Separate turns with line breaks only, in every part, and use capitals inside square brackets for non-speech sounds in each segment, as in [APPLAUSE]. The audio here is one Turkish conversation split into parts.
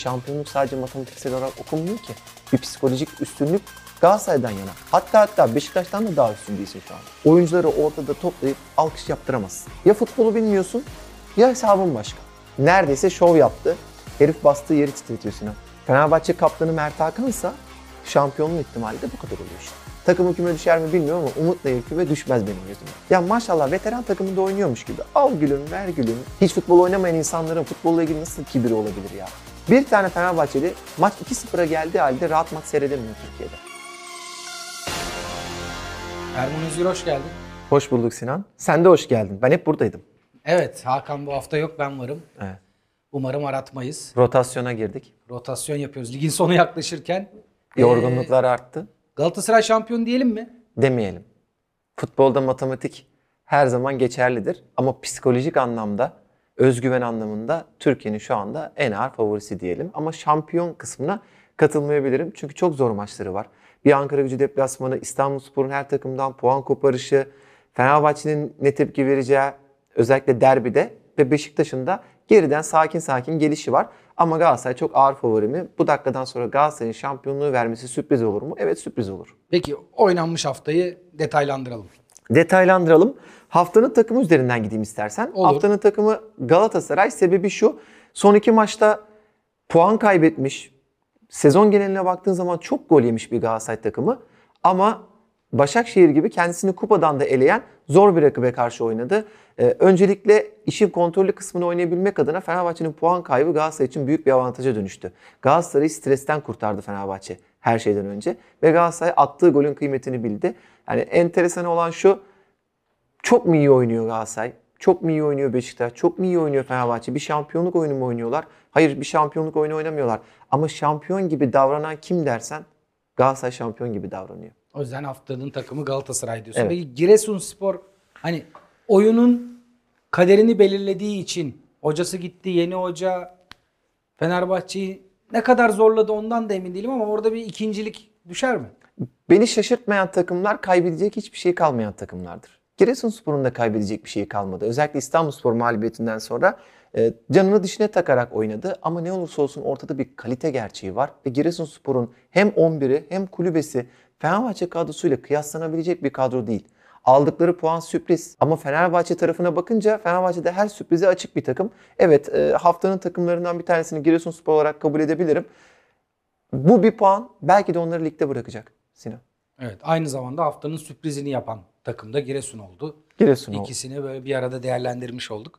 şampiyonluk sadece matematiksel olarak okunmuyor ki. Bir psikolojik üstünlük Galatasaray'dan yana. Hatta hatta Beşiktaş'tan da daha üstün değilsin şu an. Oyuncuları ortada toplayıp alkış yaptıramazsın. Ya futbolu bilmiyorsun ya hesabın başka. Neredeyse şov yaptı. Herif bastığı yeri titretiyor Sinan. Fenerbahçe kaptanı Mert Hakan'sa şampiyonluğun ihtimali de bu kadar oluyor işte. Takımı küme düşer mi bilmiyorum ama Umut'la küme düşmez benim gözümde. Ya maşallah veteran takımında oynuyormuş gibi. Al gülüm ver gülüm. Hiç futbol oynamayan insanların futbolla ilgili nasıl kibiri olabilir ya? Bir tane Fenerbahçeli maç 2-0'a geldiği halde rahat maç seyredemiyor Türkiye'de.
Erman Özgür hoş geldin.
Hoş bulduk Sinan. Sen de hoş geldin. Ben hep buradaydım.
Evet Hakan bu hafta yok ben varım.
Evet.
Umarım aratmayız.
Rotasyona girdik.
Rotasyon yapıyoruz. Ligin sonu yaklaşırken. [LAUGHS]
Yorgunluklar arttı.
Galatasaray şampiyon diyelim mi?
Demeyelim. Futbolda matematik her zaman geçerlidir ama psikolojik anlamda, özgüven anlamında Türkiye'nin şu anda en ağır favorisi diyelim. Ama şampiyon kısmına katılmayabilirim çünkü çok zor maçları var. Bir Ankara gücü deplasmanı, İstanbulspor'un her takımdan puan koparışı, Fenerbahçe'nin ne tepki vereceği özellikle derbide ve Beşiktaş'ın da geriden sakin sakin gelişi var. Ama Galatasaray çok ağır favori mi? Bu dakikadan sonra Galatasaray'ın şampiyonluğu vermesi sürpriz olur mu? Evet sürpriz olur.
Peki oynanmış haftayı detaylandıralım.
Detaylandıralım. Haftanın takımı üzerinden gideyim istersen.
Olur.
Haftanın takımı Galatasaray. Sebebi şu. Son iki maçta puan kaybetmiş. Sezon geneline baktığın zaman çok gol yemiş bir Galatasaray takımı. Ama Başakşehir gibi kendisini kupadan da eleyen zor bir rakibe karşı oynadı. Ee, öncelikle işin kontrollü kısmını oynayabilmek adına Fenerbahçe'nin puan kaybı Galatasaray için büyük bir avantaja dönüştü. Galatasaray'ı stresten kurtardı Fenerbahçe her şeyden önce. Ve Galatasaray attığı golün kıymetini bildi. Yani enteresan olan şu, çok mu iyi oynuyor Galatasaray? Çok mu iyi oynuyor Beşiktaş? Çok mu iyi oynuyor Fenerbahçe? Bir şampiyonluk oyunu mu oynuyorlar? Hayır bir şampiyonluk oyunu oynamıyorlar. Ama şampiyon gibi davranan kim dersen Galatasaray şampiyon gibi davranıyor.
O yüzden haftanın takımı Galatasaray diyorsun.
Evet.
Peki Giresunspor hani oyunun kaderini belirlediği için hocası gitti, yeni hoca Fenerbahçe'yi ne kadar zorladı ondan da emin değilim ama orada bir ikincilik düşer mi?
Beni şaşırtmayan takımlar kaybedecek hiçbir şey kalmayan takımlardır. Giresunspor'un da kaybedecek bir şey kalmadı. Özellikle İstanbulspor mağlubiyetinden sonra e, canını dişine takarak oynadı. Ama ne olursa olsun ortada bir kalite gerçeği var. Ve Giresunspor'un hem 11'i hem kulübesi Fenerbahçe kadrosuyla kıyaslanabilecek bir kadro değil. Aldıkları puan sürpriz. Ama Fenerbahçe tarafına bakınca Fenerbahçe'de her sürprize açık bir takım. Evet e, haftanın takımlarından bir tanesini Giresunspor olarak kabul edebilirim. Bu bir puan belki de onları ligde bırakacak Sinan.
Evet aynı zamanda haftanın sürprizini yapan takım da Giresun oldu.
Giresun oldu.
İkisini böyle bir arada değerlendirmiş olduk.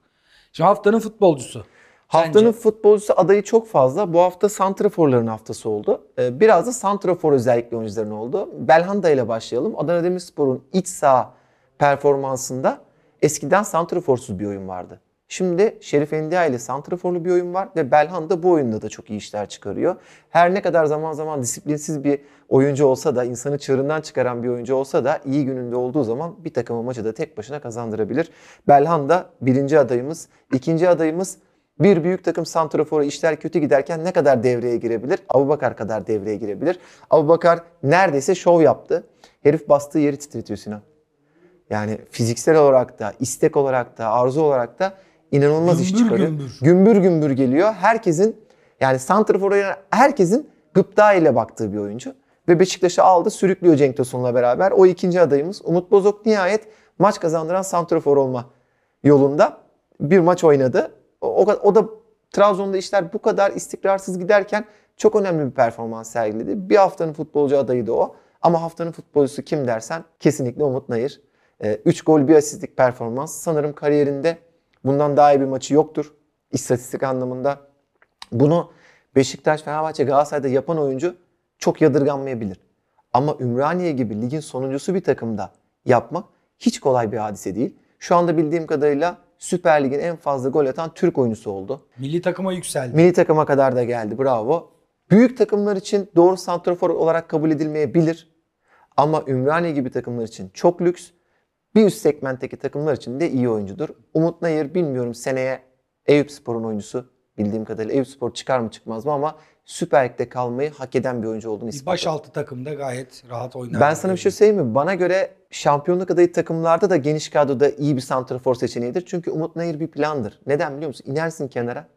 Şimdi haftanın futbolcusu.
Haftanın
Sence?
futbolcusu adayı çok fazla. Bu hafta santraforların haftası oldu. Ee, Biraz da santrafor özellikle oyuncuların oldu. Belhanda ile başlayalım. Adana Demirspor'un iç saha performansında eskiden santraforsuz bir oyun vardı. Şimdi Şerif Endiaye ile santraforlu bir oyun var ve Belhanda bu oyunda da çok iyi işler çıkarıyor. Her ne kadar zaman zaman disiplinsiz bir oyuncu olsa da, insanı çığırından çıkaran bir oyuncu olsa da iyi gününde olduğu zaman bir takım maçı da tek başına kazandırabilir. Belhanda birinci adayımız. ikinci adayımız bir büyük takım santraforu işler kötü giderken ne kadar devreye girebilir? Abubakar kadar devreye girebilir. Abubakar neredeyse şov yaptı. Herif bastığı yeri titretiyor Sinan. Yani fiziksel olarak da, istek olarak da, arzu olarak da inanılmaz iş
Gümbür
çıkarıyor.
gümbür.
Gümbür gümbür geliyor. Herkesin yani santrafor oynayan herkesin gıpta ile baktığı bir oyuncu. Ve Beşiktaş'ı aldı sürüklüyor Cenk Tosun'la beraber. O ikinci adayımız. Umut Bozok nihayet maç kazandıran santrafor olma yolunda bir maç oynadı. O, o, da Trabzon'da işler bu kadar istikrarsız giderken çok önemli bir performans sergiledi. Bir haftanın futbolcu adayı da o. Ama haftanın futbolcusu kim dersen kesinlikle Umut Nayır. 3 gol bir asistlik performans. Sanırım kariyerinde bundan daha iyi bir maçı yoktur. İstatistik anlamında. Bunu Beşiktaş, Fenerbahçe, Galatasaray'da yapan oyuncu çok yadırganmayabilir. Ama Ümraniye gibi ligin sonuncusu bir takımda yapmak hiç kolay bir hadise değil. Şu anda bildiğim kadarıyla Süper Lig'in en fazla gol atan Türk oyuncusu oldu.
Milli takıma yükseldi.
Milli takıma kadar da geldi. Bravo. Büyük takımlar için doğru santrafor olarak kabul edilmeyebilir. Ama Ümraniye gibi takımlar için çok lüks. Bir üst segmentteki takımlar için de iyi oyuncudur. Umut Nayır bilmiyorum seneye Eyüp Spor'un oyuncusu. Bildiğim kadarıyla Eyüp Spor çıkar mı çıkmaz mı ama Süper Lig'de kalmayı hak eden bir oyuncu olduğunu
Bir
ispat etti.
başaltı takımda gayet rahat oynar.
Ben sana bir şey söyleyeyim mi? Bana göre şampiyonluk adayı takımlarda da geniş kadroda iyi bir santrafor seçeneğidir. Çünkü Umut Nayır bir plandır. Neden biliyor musun? İnersin kenara.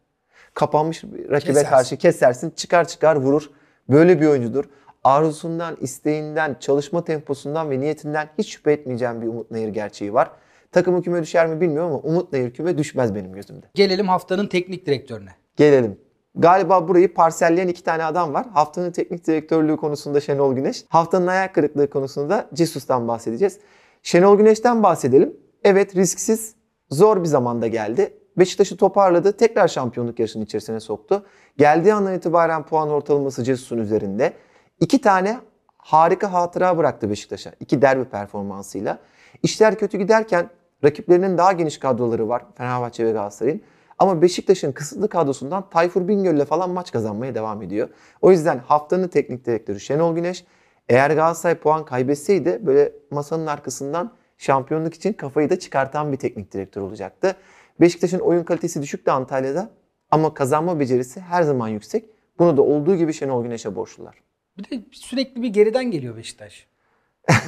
kapanmış bir rakibe
Kesersin.
karşı kesersin. Çıkar çıkar vurur. Böyle bir oyuncudur. Arzusundan, isteğinden, çalışma temposundan ve niyetinden hiç şüphe etmeyeceğim bir Umut Nayır gerçeği var. Takımı küme düşer mi bilmiyorum ama Umut Nayır küme düşmez benim gözümde.
Gelelim haftanın teknik direktörüne.
Gelelim. Galiba burayı parselleyen iki tane adam var. Haftanın teknik direktörlüğü konusunda Şenol Güneş. Haftanın ayak kırıklığı konusunda Cesus'tan bahsedeceğiz. Şenol Güneş'ten bahsedelim. Evet risksiz, zor bir zamanda geldi. Beşiktaş'ı toparladı. Tekrar şampiyonluk yarışının içerisine soktu. Geldiği andan itibaren puan ortalaması Cesus'un üzerinde. İki tane harika hatıra bıraktı Beşiktaş'a. İki derbi performansıyla. İşler kötü giderken rakiplerinin daha geniş kadroları var. Fenerbahçe ve Galatasaray'ın. Ama Beşiktaş'ın kısıtlı kadrosundan Tayfur Bingöl'le falan maç kazanmaya devam ediyor. O yüzden haftanın teknik direktörü Şenol Güneş eğer Galatasaray puan kaybetseydi böyle masanın arkasından şampiyonluk için kafayı da çıkartan bir teknik direktör olacaktı. Beşiktaş'ın oyun kalitesi düşüktü Antalya'da ama kazanma becerisi her zaman yüksek. Bunu da olduğu gibi Şenol Güneş'e borçlular.
Bir de sürekli bir geriden geliyor Beşiktaş.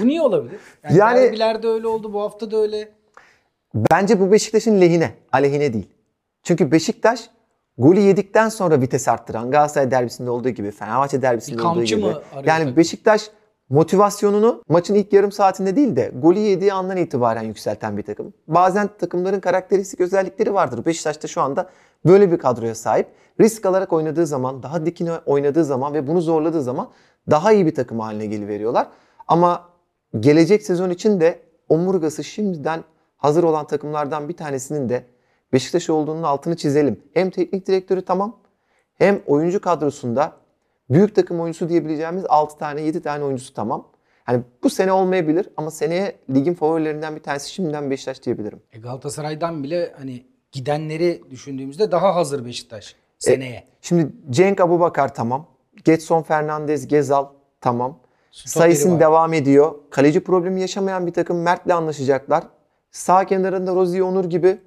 Bu niye olabilir? [LAUGHS] Yani,
Yani-
derbilerde öyle oldu, bu hafta da öyle.
Bence bu Beşiktaş'ın lehine, aleyhine değil. Çünkü Beşiktaş golü yedikten sonra vites arttıran Galatasaray derbisinde olduğu gibi, Fenerbahçe derbisinde olduğu gibi.
mı arıyor
Yani
takım?
Beşiktaş motivasyonunu maçın ilk yarım saatinde değil de golü yediği andan itibaren yükselten bir takım. Bazen takımların karakteristik özellikleri vardır. Beşiktaş da şu anda böyle bir kadroya sahip. Risk alarak oynadığı zaman, daha dikine oynadığı zaman ve bunu zorladığı zaman daha iyi bir takım haline geliveriyorlar. Ama gelecek sezon için de omurgası şimdiden hazır olan takımlardan bir tanesinin de Beşiktaş olduğunun altını çizelim. Hem teknik direktörü tamam hem oyuncu kadrosunda büyük takım oyuncusu diyebileceğimiz 6 tane 7 tane oyuncusu tamam. Hani bu sene olmayabilir ama seneye ligin favorilerinden bir tanesi şimdiden Beşiktaş diyebilirim.
E Galatasaray'dan bile hani gidenleri düşündüğümüzde daha hazır Beşiktaş seneye.
Şimdi Cenk Abubakar tamam. Getson Fernandez, Gezal tamam.
Stoperi
Sayısın
var.
devam ediyor. Kaleci problemi yaşamayan bir takım Mert'le anlaşacaklar. Sağ kenarında Rozi Onur gibi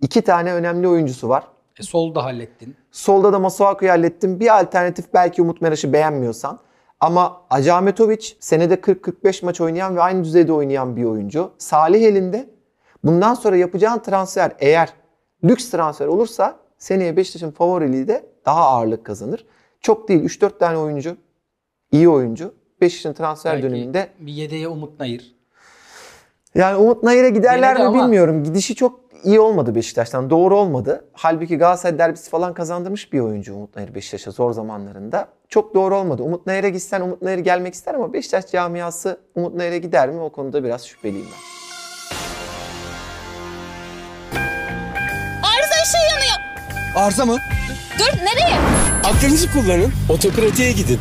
iki tane önemli oyuncusu var.
E, sol da hallettin.
Solda da Masuaku'yu hallettim. Bir alternatif belki Umut Meraş'ı beğenmiyorsan. Ama Acametovic senede 40-45 maç oynayan ve aynı düzeyde oynayan bir oyuncu. Salih elinde. Bundan sonra yapacağın transfer eğer lüks transfer olursa seneye Beşiktaş'ın favoriliği de daha ağırlık kazanır. Çok değil 3-4 tane oyuncu, iyi oyuncu. Beşiktaş'ın transfer
Belki
döneminde
bir yedeğe Umut Nayır.
yani Umut Nayır'a giderler mi bilmiyorum. Gidişi çok iyi olmadı Beşiktaş'tan. Doğru olmadı. Halbuki Galatasaray derbisi falan kazandırmış bir oyuncu Umut Nayır Beşiktaş'a zor zamanlarında. Çok doğru olmadı. Umut Nayır'a gitsen Umut Nayır gelmek ister ama Beşiktaş camiası Umut Nayır'a gider mi? O konuda biraz şüpheliyim ben.
Arıza ışığı yanıyor.
Arıza mı?
Dur nereye?
Aklınızı kullanın, otokratiğe gidin.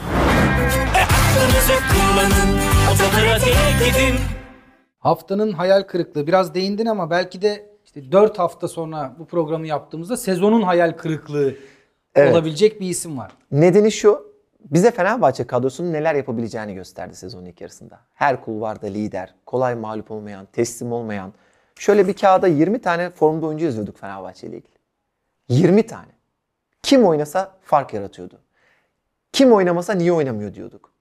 Aklınızı kullanın, otokratiğe gidin.
Haftanın hayal kırıklığı. Biraz değindin ama belki de işte 4 hafta sonra bu programı yaptığımızda sezonun hayal kırıklığı
Evet.
olabilecek bir isim var.
Nedeni şu. Bize Fenerbahçe kadrosunun neler yapabileceğini gösterdi sezonun ilk yarısında. Her kulvarda lider, kolay mağlup olmayan, teslim olmayan. Şöyle bir kağıda 20 tane formda oyuncu yazıyorduk Fenerbahçe ile ilgili. 20 tane. Kim oynasa fark yaratıyordu. Kim oynamasa niye oynamıyor diyorduk.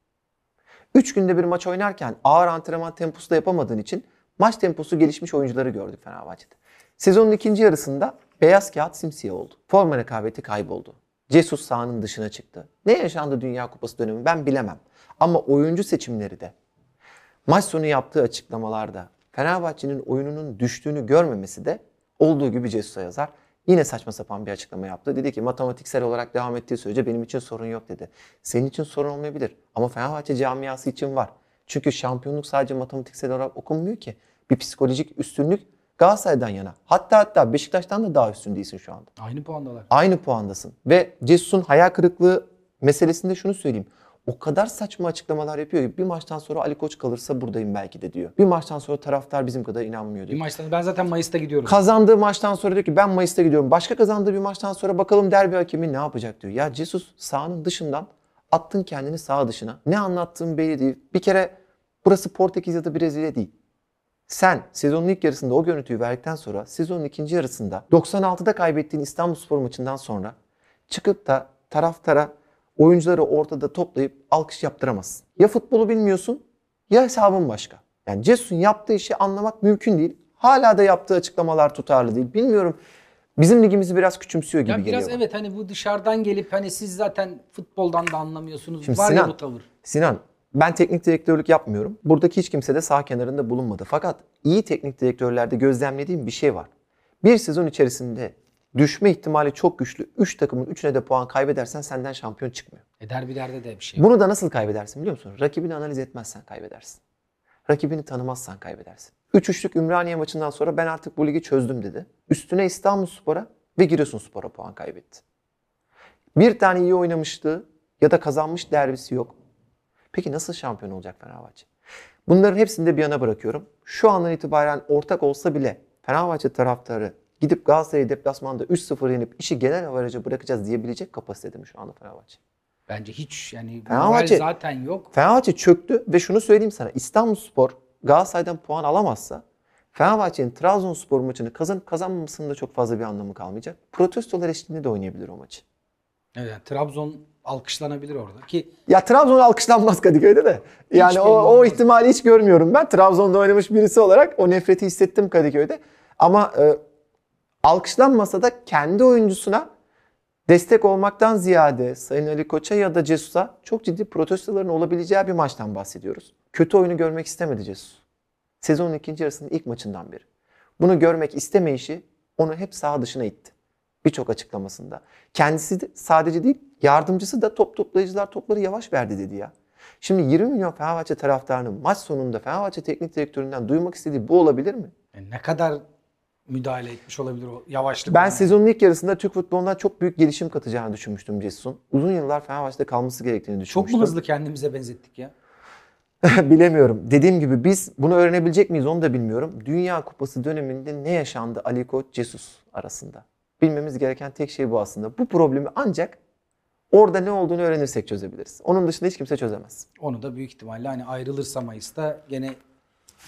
3 günde bir maç oynarken ağır antrenman temposu da yapamadığın için maç temposu gelişmiş oyuncuları gördük Fenerbahçe'de. Sezonun ikinci yarısında beyaz kağıt simsiyah oldu. Forma rekabeti kayboldu. Jesus sahanın dışına çıktı. Ne yaşandı Dünya Kupası dönemi ben bilemem. Ama oyuncu seçimleri de maç sonu yaptığı açıklamalarda Fenerbahçe'nin oyununun düştüğünü görmemesi de olduğu gibi Jesus'a yazar. Yine saçma sapan bir açıklama yaptı. Dedi ki matematiksel olarak devam ettiği sürece benim için sorun yok dedi. Senin için sorun olmayabilir ama Fenerbahçe camiası için var. Çünkü şampiyonluk sadece matematiksel olarak okunmuyor ki. Bir psikolojik üstünlük Galatasaray'dan yana. Hatta hatta Beşiktaş'tan da daha üstün değilsin şu anda.
Aynı puandalar.
Aynı puandasın. Ve Jesus'un hayal kırıklığı meselesinde şunu söyleyeyim. O kadar saçma açıklamalar yapıyor ki bir maçtan sonra Ali Koç kalırsa buradayım belki de diyor. Bir maçtan sonra taraftar bizim kadar inanmıyor
Bir
diyor.
maçtan ben zaten Mayıs'ta gidiyorum.
Kazandığı maçtan sonra diyor ki ben Mayıs'ta gidiyorum. Başka kazandığı bir maçtan sonra bakalım derbi hakemi ne yapacak diyor. Ya Jesus sahanın dışından attın kendini saha dışına. Ne anlattığın belli değil. Bir kere burası Portekiz ya da Brezilya değil. Sen sezonun ilk yarısında o görüntüyü verdikten sonra sezonun ikinci yarısında 96'da kaybettiğin İstanbulspor maçından sonra çıkıp da taraftara oyuncuları ortada toplayıp alkış yaptıramazsın. Ya futbolu bilmiyorsun ya hesabın başka. Yani Cesus'un yaptığı işi anlamak mümkün değil. Hala da yaptığı açıklamalar tutarlı değil. Bilmiyorum Bizim ligimizi biraz küçümsüyor gibi
Ya
geliyor.
biraz evet hani bu dışarıdan gelip hani siz zaten futboldan da anlamıyorsunuz.
Şimdi
Var ya
Sinan,
bu tavır.
Sinan ben teknik direktörlük yapmıyorum. Buradaki hiç kimse de sağ kenarında bulunmadı. Fakat iyi teknik direktörlerde gözlemlediğim bir şey var. Bir sezon içerisinde düşme ihtimali çok güçlü. 3 takımın 3'üne de puan kaybedersen senden şampiyon çıkmıyor.
E derbilerde de bir şey. yok.
Bunu da nasıl kaybedersin biliyor musun? Rakibini analiz etmezsen kaybedersin. Rakibini tanımazsan kaybedersin. 3-3'lük Ümraniye maçından sonra ben artık bu ligi çözdüm dedi. Üstüne İstanbulspor'a ve Giresunspor'a puan kaybetti. Bir tane iyi oynamıştı ya da kazanmış derbisi yok. Peki nasıl şampiyon olacak Fenerbahçe? Bunların hepsini de bir yana bırakıyorum. Şu andan itibaren ortak olsa bile Fenerbahçe taraftarı gidip Galatasaray'ı deplasmanda 3-0 yenip işi genel avaraja bırakacağız diyebilecek kapasitede mi şu anda Fenerbahçe?
Bence hiç yani
Fenerbahçe-
zaten yok.
Fenerbahçe çöktü ve şunu söyleyeyim sana. İstanbulspor Galatasaray'dan puan alamazsa Fenerbahçe'nin Trabzonspor maçını kazanıp kazanmamasının da çok fazla bir anlamı kalmayacak. Protestolar eşliğinde de oynayabilir o maçı.
Evet, Trabzon alkışlanabilir orada ki
Ya Trabzon alkışlanmaz Kadıköy'de de. Yani o, o ihtimali hiç görmüyorum ben. Trabzon'da oynamış birisi olarak o nefreti hissettim Kadıköy'de. Ama e, alkışlanmasa da kendi oyuncusuna destek olmaktan ziyade Sayın Ali Koç'a ya da Cesus'a çok ciddi protestoların olabileceği bir maçtan bahsediyoruz. Kötü oyunu görmek istemedi Cesus. Sezonun ikinci yarısının ilk maçından beri. Bunu görmek istemeyişi onu hep saha dışına itti. Birçok açıklamasında. Kendisi de sadece değil, yardımcısı da top toplayıcılar topları yavaş verdi dedi ya. Şimdi 20 milyon Fenerbahçe taraftarının maç sonunda Fenerbahçe teknik direktöründen duymak istediği bu olabilir mi?
yani ne kadar müdahale etmiş olabilir o yavaşlık.
Ben sezonun ilk yarısında Türk futbolundan çok büyük gelişim katacağını düşünmüştüm Cesus'un. Uzun yıllar Fenerbahçe'de kalması gerektiğini
çok
düşünmüştüm.
mu hızlı kendimize benzettik ya? [LAUGHS]
Bilemiyorum. Dediğim gibi biz bunu öğrenebilecek miyiz onu da bilmiyorum. Dünya Kupası döneminde ne yaşandı Ali Koç Jesus arasında? Bilmemiz gereken tek şey bu aslında. Bu problemi ancak orada ne olduğunu öğrenirsek çözebiliriz. Onun dışında hiç kimse çözemez.
Onu da büyük ihtimalle hani ayrılırsa Mayıs'ta gene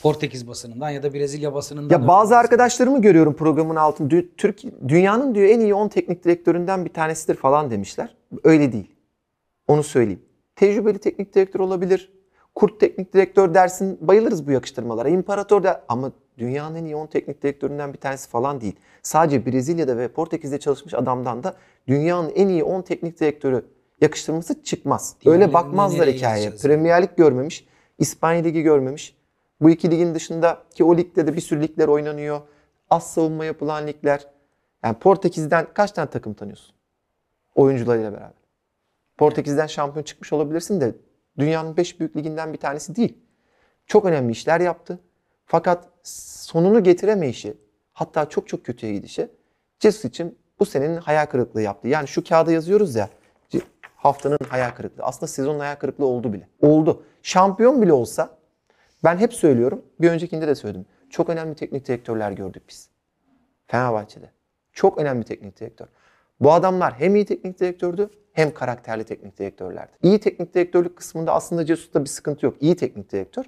Portekiz basınından ya da Brezilya basınından
Ya bazı arkadaşlarımı görüyorum programın altında. Dü- Türk dünyanın diyor en iyi 10 teknik direktöründen bir tanesidir falan demişler. Öyle değil. Onu söyleyeyim. Tecrübeli teknik direktör olabilir. Kurt teknik direktör dersin. Bayılırız bu yakıştırmalara. İmparator da ama dünyanın en iyi 10 teknik direktöründen bir tanesi falan değil. Sadece Brezilya'da ve Portekiz'de çalışmış adamdan da dünyanın en iyi 10 teknik direktörü yakıştırması çıkmaz. Öyle
Diğerlerini
bakmazlar hikayeye. Premier Lig görmemiş. İspanya Ligi görmemiş. Bu iki ligin dışında ki o ligde de bir sürü ligler oynanıyor. Az savunma yapılan ligler. Yani Portekiz'den kaç tane takım tanıyorsun? Oyuncularıyla beraber. Portekiz'den şampiyon çıkmış olabilirsin de dünyanın 5 büyük liginden bir tanesi değil. Çok önemli işler yaptı. Fakat sonunu getiremeyişi, hatta çok çok kötüye gidişi Jesus için bu senenin hayal kırıklığı yaptı. Yani şu kağıda yazıyoruz ya haftanın hayal kırıklığı. Aslında sezonun hayal kırıklığı oldu bile. Oldu. Şampiyon bile olsa ben hep söylüyorum. Bir öncekinde de söyledim. Çok önemli teknik direktörler gördük biz. Fenerbahçe'de. Çok önemli teknik direktör. Bu adamlar hem iyi teknik direktördü hem karakterli teknik direktörlerdi. İyi teknik direktörlük kısmında aslında Cesus'ta bir sıkıntı yok. İyi teknik direktör.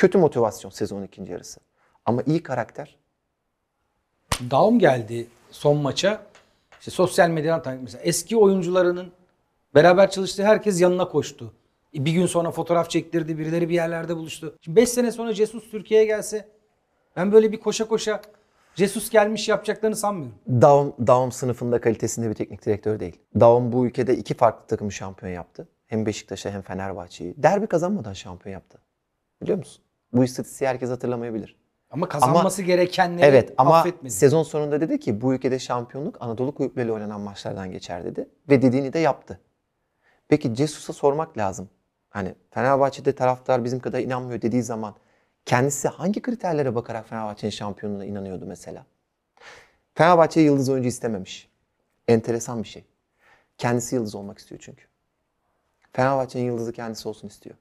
Kötü motivasyon sezonun ikinci yarısı. Ama iyi karakter.
Daum geldi son maça. İşte sosyal medyadan takip mesela eski oyuncularının beraber çalıştığı herkes yanına koştu. E, Bir gün sonra fotoğraf çektirdi, birileri bir yerlerde buluştu. Şimdi 5 sene sonra Jesus Türkiye'ye gelse ben böyle bir koşa koşa Jesus gelmiş yapacaklarını sanmıyorum.
Daum, Daum sınıfında kalitesinde bir teknik direktör değil. Daum bu ülkede iki farklı takımı şampiyon yaptı. Hem Beşiktaş'a hem Fenerbahçe'yi. Derbi kazanmadan şampiyon yaptı. Biliyor musun? Bu istatistiği herkes hatırlamayabilir.
Ama kazanması gerekenleri
Evet ama
affetmedi.
sezon sonunda dedi ki bu ülkede şampiyonluk Anadolu kulüpleriyle oynanan maçlardan geçer dedi. Ve dediğini de yaptı. Peki Cesus'a sormak lazım. Hani Fenerbahçe'de taraftar bizim kadar inanmıyor dediği zaman kendisi hangi kriterlere bakarak Fenerbahçe'nin şampiyonluğuna inanıyordu mesela? Fenerbahçe yıldız oyuncu istememiş. Enteresan bir şey. Kendisi yıldız olmak istiyor çünkü. Fenerbahçe'nin yıldızı kendisi olsun istiyor.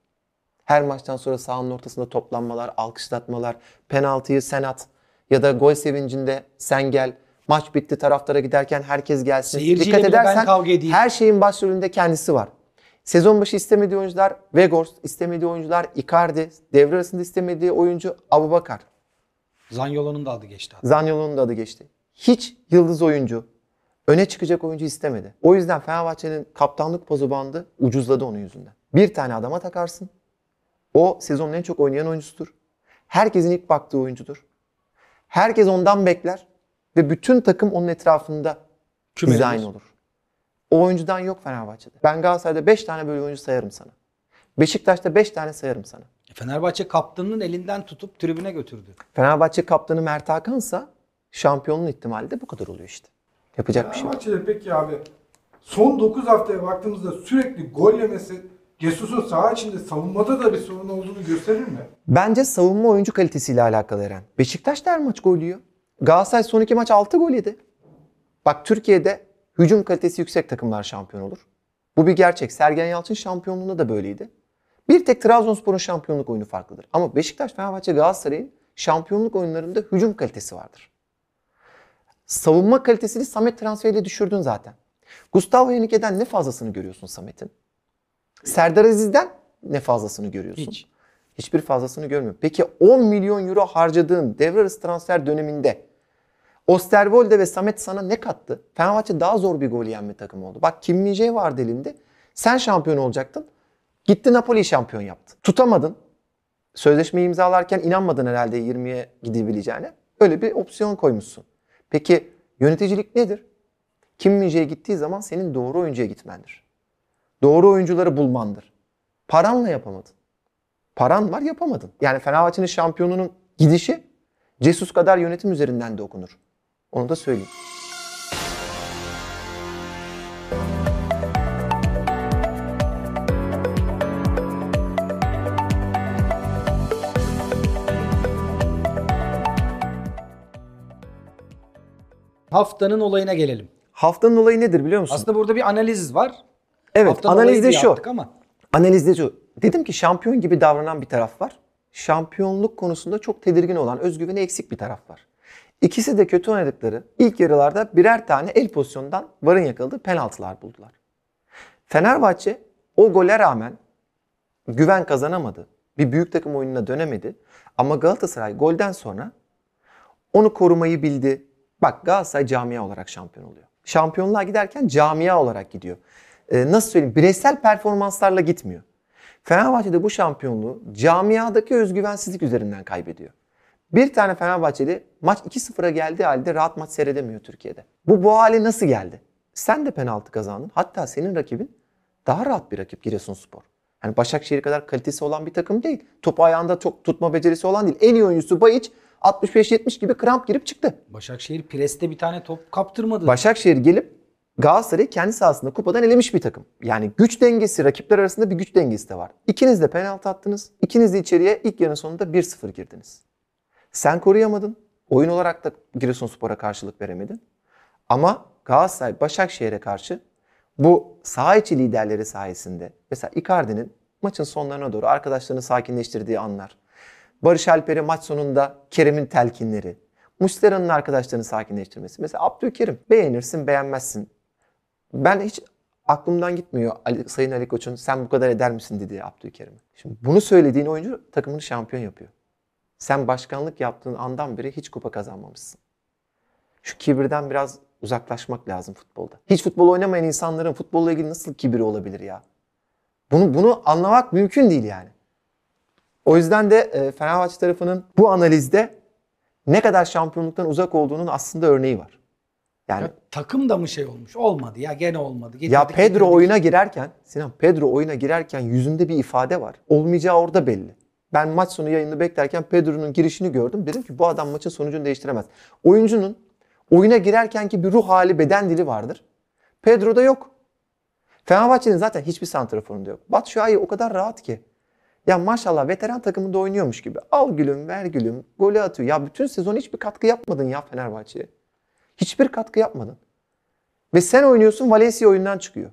Her maçtan sonra sahanın ortasında toplanmalar, alkışlatmalar, penaltıyı sen at ya da gol sevincinde sen gel. Maç bitti taraftara giderken herkes gelsin.
Seyirciyle bile ben kavga edeyim.
her şeyin başrolünde kendisi var. Sezon başı istemediği oyuncular Vegors, istemediği oyuncular Icardi, devre arasında istemediği oyuncu Abubakar.
Zanyolo'nun da adı geçti. hatta.
Zaniolo'nun da adı geçti. Hiç yıldız oyuncu, öne çıkacak oyuncu istemedi. O yüzden Fenerbahçe'nin kaptanlık pozu bandı ucuzladı onun yüzünden. Bir tane adama takarsın. O sezonun en çok oynayan oyuncusudur. Herkesin ilk baktığı oyuncudur. Herkes ondan bekler. Ve bütün takım onun etrafında
Küme
dizayn
olur.
olur. O oyuncudan yok Fenerbahçe'de. Ben Galatasaray'da 5 tane böyle oyuncu sayarım sana. Beşiktaş'ta 5 tane sayarım sana.
Fenerbahçe kaptanının elinden tutup tribüne götürdü.
Fenerbahçe kaptanı Mert Hakan'sa şampiyonluğun ihtimali de bu kadar oluyor işte. Yapacak bir şey yok.
Fenerbahçe'de peki abi son 9 haftaya baktığımızda sürekli gol yemesi Jesus'un saha içinde savunmada da bir sorun olduğunu gösterir mi?
Bence savunma oyuncu kalitesiyle alakalı Eren. Beşiktaş da her maç gol yiyor. Galatasaray son iki maç 6 gol yedi. Bak Türkiye'de hücum kalitesi yüksek takımlar şampiyon olur. Bu bir gerçek. Sergen Yalçın şampiyonluğunda da böyleydi. Bir tek Trabzonspor'un şampiyonluk oyunu farklıdır. Ama Beşiktaş, Fenerbahçe, Galatasaray'ın şampiyonluk oyunlarında hücum kalitesi vardır. Savunma kalitesini Samet transferiyle düşürdün zaten. Gustavo Henrique'den ne fazlasını görüyorsun Samet'in? Serdar Aziz'den ne fazlasını görüyorsun?
Hiç.
Hiçbir fazlasını görmüyorum. Peki 10 milyon euro harcadığın devre arası transfer döneminde Osterwolde ve Samet sana ne kattı? Fenerbahçe daha zor bir gol yiyen bir takım oldu. Bak Kim Min-jae vardı elinde. Sen şampiyon olacaktın. Gitti Napoli şampiyon yaptı. Tutamadın. Sözleşmeyi imzalarken inanmadın herhalde 20'ye gidebileceğine. Öyle bir opsiyon koymuşsun. Peki yöneticilik nedir? Kim Min-jae gittiği zaman senin doğru oyuncuya gitmendir. Doğru oyuncuları bulmandır. Paranla yapamadın. Paran var yapamadın. Yani Fenerbahçe'nin şampiyonunun gidişi Jesus kadar yönetim üzerinden de okunur. Onu da söyleyeyim.
Haftanın olayına gelelim.
Haftanın olayı nedir biliyor musun?
Aslında burada bir analiz var.
Evet
olayı
analizde şu.
Ama
Analizde şu. Dedim ki şampiyon gibi davranan bir taraf var. Şampiyonluk konusunda çok tedirgin olan, özgüveni eksik bir taraf var. İkisi de kötü oynadıkları ilk yarılarda birer tane el pozisyonundan varın yakaladığı penaltılar buldular. Fenerbahçe o gole rağmen güven kazanamadı. Bir büyük takım oyununa dönemedi. Ama Galatasaray golden sonra onu korumayı bildi. Bak Galatasaray camia olarak şampiyon oluyor. Şampiyonluğa giderken camia olarak gidiyor. Ee, nasıl söyleyeyim? Bireysel performanslarla gitmiyor. Fenerbahçe'de bu şampiyonluğu camiadaki özgüvensizlik üzerinden kaybediyor. Bir tane Fenerbahçeli maç 2-0'a geldiği halde rahat maç seyredemiyor Türkiye'de. Bu bu hale nasıl geldi? Sen de penaltı kazandın. Hatta senin rakibin daha rahat bir rakip Giresunspor. Yani Başakşehir kadar kalitesi olan bir takım değil. Topu ayağında çok tutma becerisi olan değil. En iyi oyuncusu Bayiç 65-70 gibi kramp girip çıktı.
Başakşehir preste bir tane top kaptırmadı.
Başakşehir gelip Galatasaray'ı kendi sahasında kupadan elemiş bir takım. Yani güç dengesi, rakipler arasında bir güç dengesi de var. İkiniz de penaltı attınız. İkiniz de içeriye ilk yarının sonunda 1-0 girdiniz. Sen koruyamadın. Oyun olarak da Giresunspor'a karşılık veremedin. Ama Galatasaray Başakşehir'e karşı bu saha içi liderleri sayesinde mesela Icardi'nin maçın sonlarına doğru arkadaşlarını sakinleştirdiği anlar. Barış Alper'e maç sonunda Kerem'in telkinleri. Muslera'nın arkadaşlarını sakinleştirmesi. Mesela Abdülkerim beğenirsin beğenmezsin. Ben hiç aklımdan gitmiyor Ali, Sayın Ali Koç'un sen bu kadar eder misin dediği Abdülkerim'e. Şimdi bunu söylediğin oyuncu takımını şampiyon yapıyor. Sen başkanlık yaptığın andan beri hiç kupa kazanmamışsın. Şu kibirden biraz uzaklaşmak lazım futbolda. Hiç futbol oynamayan insanların futbolla ilgili nasıl kibiri olabilir ya? Bunu bunu anlamak mümkün değil yani. O yüzden de e, Fenerbahçe tarafının bu analizde ne kadar şampiyonluktan uzak olduğunun aslında örneği var. Yani
Ya takım da mı şey olmuş? Olmadı ya gene olmadı.
ya
Getirdik,
Pedro
getirdik.
oyuna girerken, Sinan Pedro oyuna girerken yüzünde bir ifade var. Olmayacağı orada belli. Ben maç sonu yayını beklerken Pedro'nun girişini gördüm. Dedim ki bu adam maçın sonucunu değiştiremez. Oyuncunun oyuna girerkenki bir ruh hali, beden dili vardır. Pedro'da yok. Fenerbahçe'nin zaten hiçbir santraforunda yok. Şahin o kadar rahat ki. Ya maşallah veteran takımında oynuyormuş gibi. Al gülüm, ver gülüm, golü atıyor. Ya bütün sezon hiçbir katkı yapmadın ya Fenerbahçe'ye. Hiçbir katkı yapmadın. Ve sen oynuyorsun Valencia oyundan çıkıyor.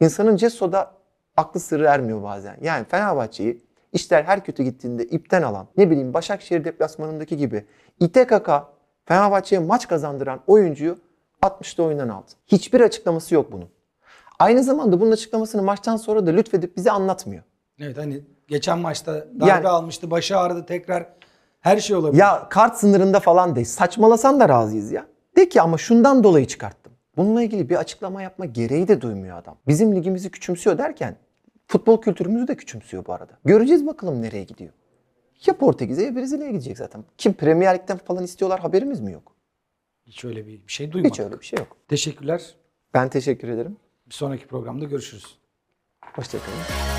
İnsanın Cesso'da aklı sırrı ermiyor bazen. Yani Fenerbahçe'yi işler her kötü gittiğinde ipten alan, ne bileyim Başakşehir deplasmanındaki gibi ite kaka Fenerbahçe'ye maç kazandıran oyuncuyu 60'ta oyundan aldı. Hiçbir açıklaması yok bunun. Aynı zamanda bunun açıklamasını maçtan sonra da lütfedip bize anlatmıyor.
Evet hani geçen maçta darbe
Yani-
almıştı. Başı ağrıdı tekrar. Her şey olabilir.
Ya kart sınırında falan değil. Saçmalasan da razıyız ya. De ki ama şundan dolayı çıkarttım. Bununla ilgili bir açıklama yapma gereği de duymuyor adam. Bizim ligimizi küçümsüyor derken futbol kültürümüzü de küçümsüyor bu arada. Göreceğiz bakalım nereye gidiyor. Ya Portekiz'e ya Brezilya'ya gidecek zaten. Kim Premier Lig'den falan istiyorlar haberimiz mi yok?
Hiç öyle bir bir şey duymadık.
Hiç öyle bir şey yok.
Teşekkürler.
Ben teşekkür ederim.
Bir sonraki programda görüşürüz.
Hoşçakalın.